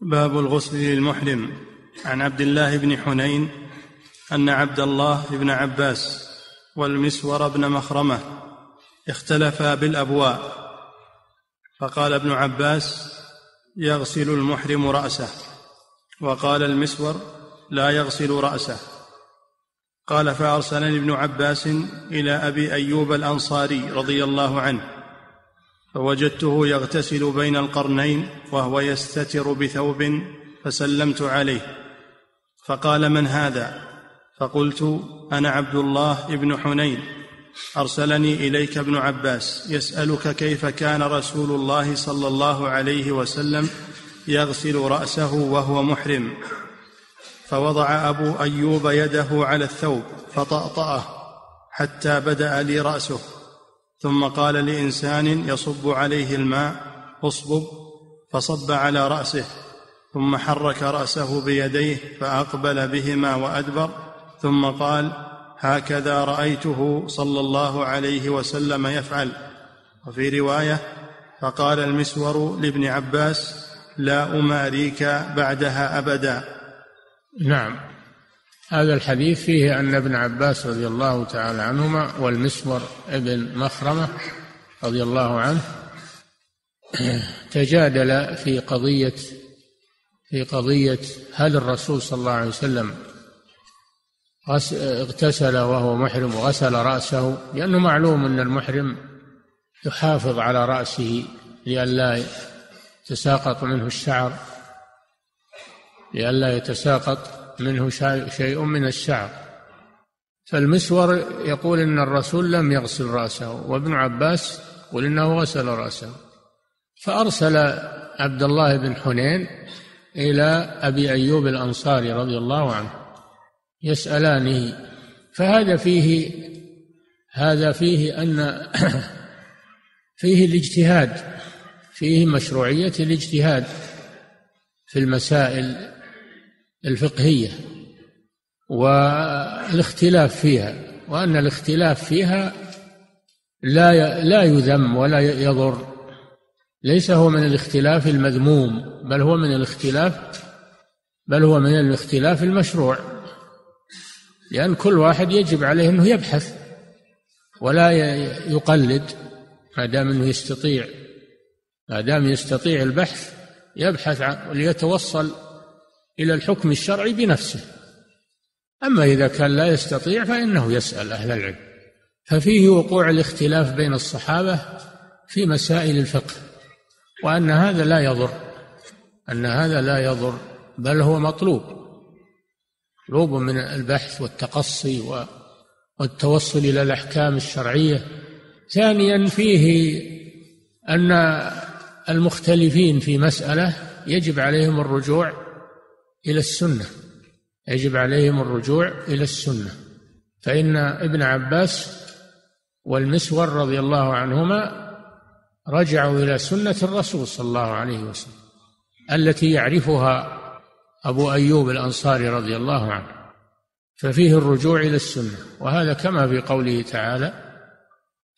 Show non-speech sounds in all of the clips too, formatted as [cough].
باب الغسل للمحرم. عن عبد الله بن حنين أن عبد الله بن عباس والمسور بن مخرمة اختلفا بالأبواء فقال ابن عباس يغسل المحرم رأسه. وقال المسور لا يغسل رأسه. قال فأرسلني ابن عباس إلى أبي أيوب الأنصاري رضي الله عنه فوجدته يغتسل بين القرنين وهو يستتر بثوب فسلمت عليه. فقال من هذا؟ فقلت أنا عبد الله بن حنين. أرسلني إليك ابن عباس يسألك كيف كان رسول الله صلى الله عليه وسلم يغسل رأسه وهو محرم. فوضع أبو أيوب يده على الثوب فطأطأه حتى بدأ لي راسه ثم قال لإنسان يصب عليه الماء اصبب فصب على رأسه ثم حرك رأسه بيديه فأقبل بهما وأدبر ثم قال هكذا رأيته صلى الله عليه وسلم يفعل وفي رواية فقال المسور لابن عباس لا أماريك بعدها أبدا نعم. هذا الحديث فيه أن ابن عباس رضي الله تعالى عنهما والمسور ابن مخرمة رضي الله عنه تجادل في قضية في قضية هل الرسول صلى الله عليه وسلم اغتسل وهو محرم وغسل رأسه؟ لأنه معلوم أن المحرم يحافظ على رأسه لئلا يتساقط منه الشعر لئلا يتساقط منه شيء من الشعر. فالمسور يقول إن الرسول لم يغسل رأسه وابن عباس يقول إنه غسل رأسه. فأرسل عبد الله بن حنين إلى أبي أيوب الأنصاري رضي الله عنه يسألانه. فهذا فيه هذا فيه ان [coughs] فيه الاجتهاد فيه مشروعية الاجتهاد في المسائل الفقهية والاختلاف فيها وأن الاختلاف فيها لا لا يذم ولا يضر. ليس هو من الاختلاف المذموم بل هو من الاختلاف بل هو من الاختلاف المشروع. لأن كل واحد يجب عليه أنه يبحث ولا يقلد. ما دام أنه يستطيع ما دام يستطيع البحث يبحث عن وليتوصل إلى الحكم الشرعي بنفسه. أما إذا كان لا يستطيع فإنه يسأل أهل العلم. ففيه وقوع الاختلاف بين الصحابة في مسائل الفقه وأن هذا لا يضر أن هذا لا يضر بل هو مطلوب. مطلوب من البحث والتقصي والتوصل إلى الأحكام الشرعية. ثانيا فيه أن المختلفين في مسألة يجب عليهم الرجوع إلى السنة. يجب عليهم الرجوع إلى السنة. فإن ابن عباس والمسور رضي الله عنهما رجعوا إلى سنة الرسول صلى الله عليه وسلم التي يعرفها أبو أيوب الأنصاري رضي الله عنه. ففيه الرجوع إلى السنة. وهذا كما في قوله تعالى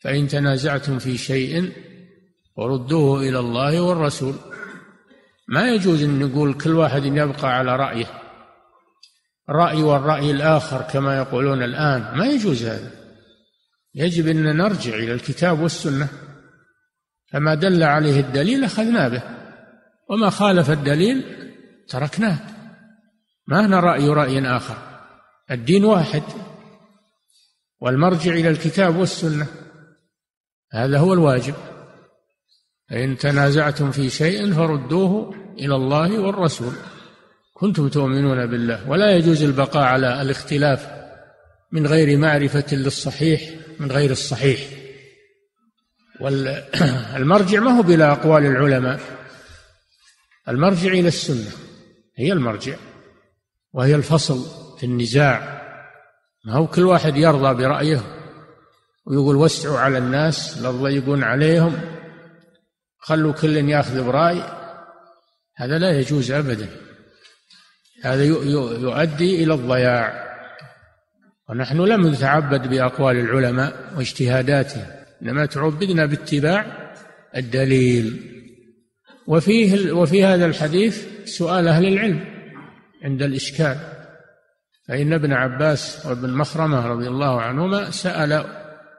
فإن تنازعتم في شيء وردوه إلى الله والرسول. ما يجوز أن نقول كل واحد يبقى على رأيه. رأي والرأي الآخر كما يقولون الآن. ما يجوز هذا. يجب أن نرجع إلى الكتاب والسنة. فما دل عليه الدليل أخذنا به. وما خالف الدليل تركناه. ما هنا رأي رأي آخر. الدين واحد. والمرجع إلى الكتاب والسنة. هذا هو الواجب. فإن تنازعتم في شيء فردوه إلى الله والرسول. كنتم تؤمنون بالله. ولا يجوز البقاء على الاختلاف من غير معرفة للصحيح من غير الصحيح. والمرجع [clears throat] ما هو بلا أقوال العلماء. المرجع إلى السنة. هي المرجع. وهي الفصل في النزاع. ما هو كل واحد يرضى برأيه ويقول وسعوا على الناس لا تضيقون عليهم. خلوا كل ياخذ برأي هذا لا يجوز أبدا. هذا يؤدي إلى الضياع. ونحن لم نتعبد بأقوال العلماء واجتهاداتهم إنما تعبدنا باتباع الدليل. وفيه وفي هذا الحديث سؤال أهل العلم عند الإشكال. فإن ابن عباس وابن مخرمة رضي الله عنهما سأل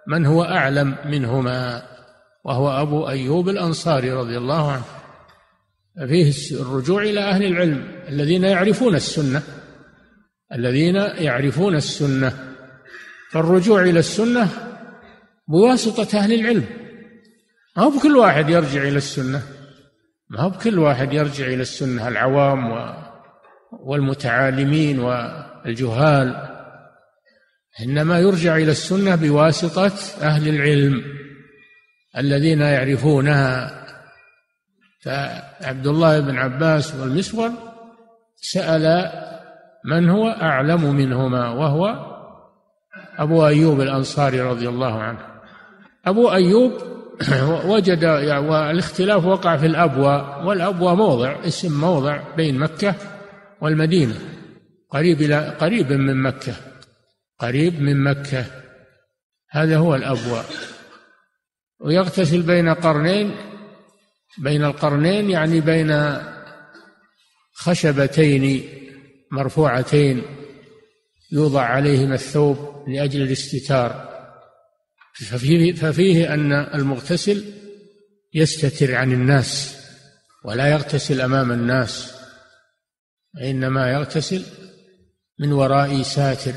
من هو أعلم منهما. وهو أبو أيوب الأنصاري رضي الله عنه. فيه الرجوع إلى أهل العلم الذين يعرفون السنة الذين يعرفون السنة. فالرجوع إلى السنة بواسطة أهل العلم. ما هو بكل واحد يرجع إلى السنة. ما هو بكل واحد يرجع إلى السنة العوام والمتعالمين والجهال. إنما يرجع إلى السنة بواسطة أهل العلم. الذين يعرفونها فعبد الله بن عباس والمسور سأل من هو أعلم منهما وهو أبو أيوب الأنصاري رضي الله عنه. أبو أيوب [clears throat] وجد يعني والاختلاف وقع في الأبوى والأبوى موضع اسم موضع بين مكة والمدينة قريب إلى قريب من مكة قريب من مكة. هذا هو الأبوى ويغتسل بين قرنين بين القرنين يعني بين خشبتين مرفوعتين يوضع عليهما الثوب لأجل الاستتار. ففيه, ففيه أن المغتسل يستتر عن الناس ولا يغتسل أمام الناس إنما يغتسل من وراء ساتر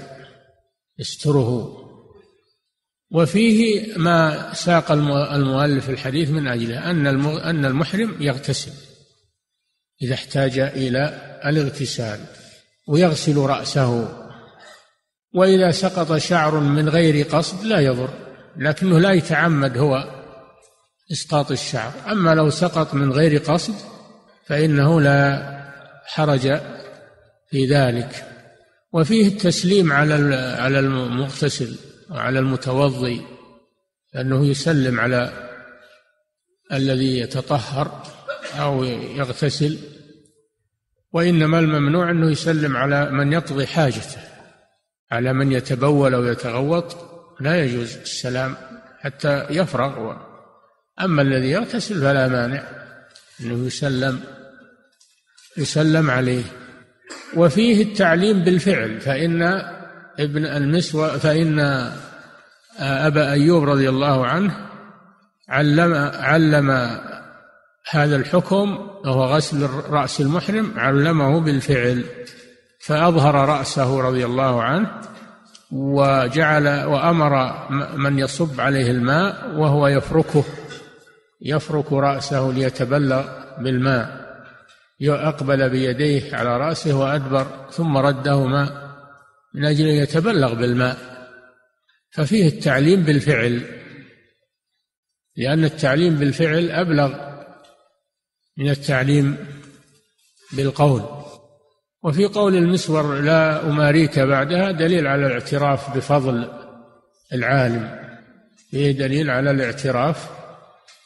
يستره. وفيه ما ساق المؤلف الحديث من أجله أن أن المحرم يغتسل إذا احتاج إلى الاغتسال ويغسل رأسه وإذا سقط شعر من غير قصد لا يضر لكنه لا يتعمد هو إسقاط الشعر. أما لو سقط من غير قصد فإنه لا حرج في ذلك. وفيه التسليم على على المغتسل. وعلى المتوضي أنه يسلم على الذي يتطهر أو يغتسل وإنما الممنوع أنه يسلم على من يقضي حاجته على من يتبول أو يتغوط لا يجوز السلام حتى يفرغ أما الذي يغتسل فلا مانع أنه يسلم يسلم عليه. وفيه التعليم بالفعل فإن ابن المسوى فإن أبا أيوب رضي الله عنه علم علم هذا الحكم وهو غسل رأس المحرم علمه بالفعل فأظهر رأسه رضي الله عنه وجعل وأمر من يصب عليه الماء وهو يفركه يفرك رأسه ليتبلغ بالماء أقبل بيديه على رأسه وأدبر ثم ردهما من أجل أن يتبلغ بالماء. ففيه التعليم بالفعل لأن التعليم بالفعل أبلغ من التعليم بالقول. وفي قول المسور لا أماريك بعدها دليل على الاعتراف بفضل العالم. فيه دليل على الاعتراف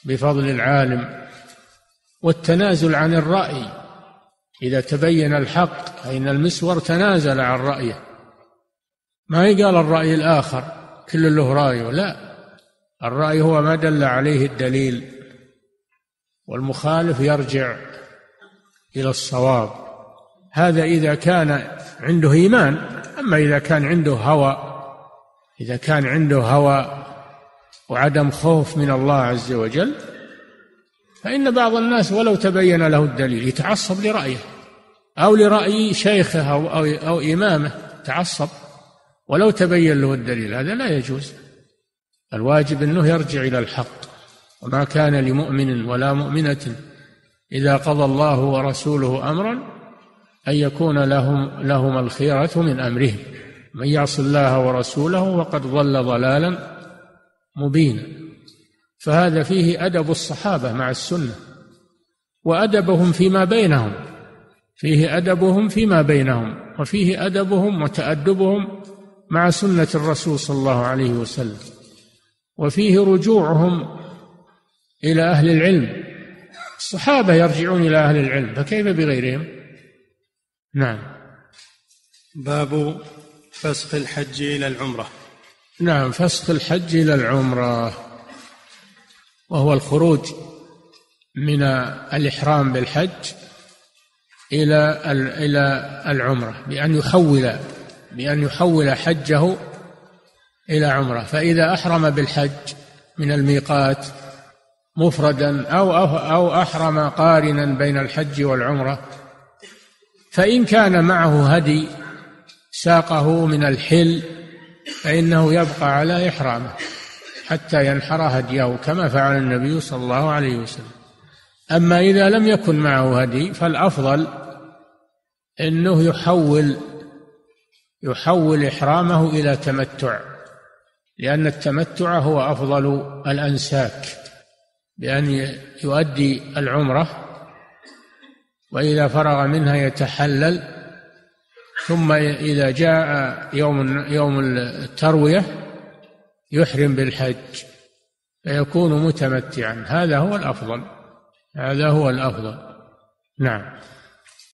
بفضل العالم. والتنازل عن الرأي إذا تبين الحق فإن المسور تنازل عن رأيه. ما يقال الرأي الآخر كل له رأيه. لا الرأي هو ما دل عليه الدليل والمخالف يرجع إلى الصواب. هذا إذا كان عنده إيمان أما إذا كان عنده هوى إذا كان عنده هوى وعدم خوف من الله عز وجل فإن بعض الناس ولو تبين له الدليل يتعصب لرأيه أو لرأي شيخه أو, أو, أو إمامه تعصب. ولو تبين له الدليل هذا لا يجوز. الواجب أنه يرجع إلى الحق. وما كان لمؤمن ولا مؤمنة إذا قضى الله ورسوله أمرا أن يكون لهم لهم الخيرة من أمرهم. من يعص الله ورسوله وقد ضل ضلالا مبينا. فهذا فيه أدب الصحابة مع السنة وأدبهم فيما بينهم. فيه أدبهم فيما بينهم وفيه أدبهم وتأدبهم مع سنة الرسول صلى الله عليه وسلم. وفيه رجوعهم إلى أهل العلم. الصحابة يرجعون إلى أهل العلم فكيف بغيرهم؟ نعم. باب فسخ الحج إلى العمرة. نعم فسخ الحج إلى العمرة وهو الخروج من الإحرام بالحج إلى إلى العمرة بأن يحول بأن يحول حجه إلى عمرة. فإذا أحرم بالحج من الميقات مفردا أو أو أحرم قارنا بين الحج والعمرة فإن كان معه هدي ساقه من الحل فإنه يبقى على إحرامه حتى ينحر هديه كما فعل النبي صلى الله عليه وسلم. أما إذا لم يكن معه هدي فالأفضل أنه يحول يحول إحرامه إلى تمتع لأن التمتع هو أفضل الأنساك بأن يؤدي العمرة وإذا فرغ منها يتحلل ثم إذا جاء يوم يوم التروية يحرم بالحج فيكون متمتعا. هذا هو الأفضل هذا هو الأفضل. نعم.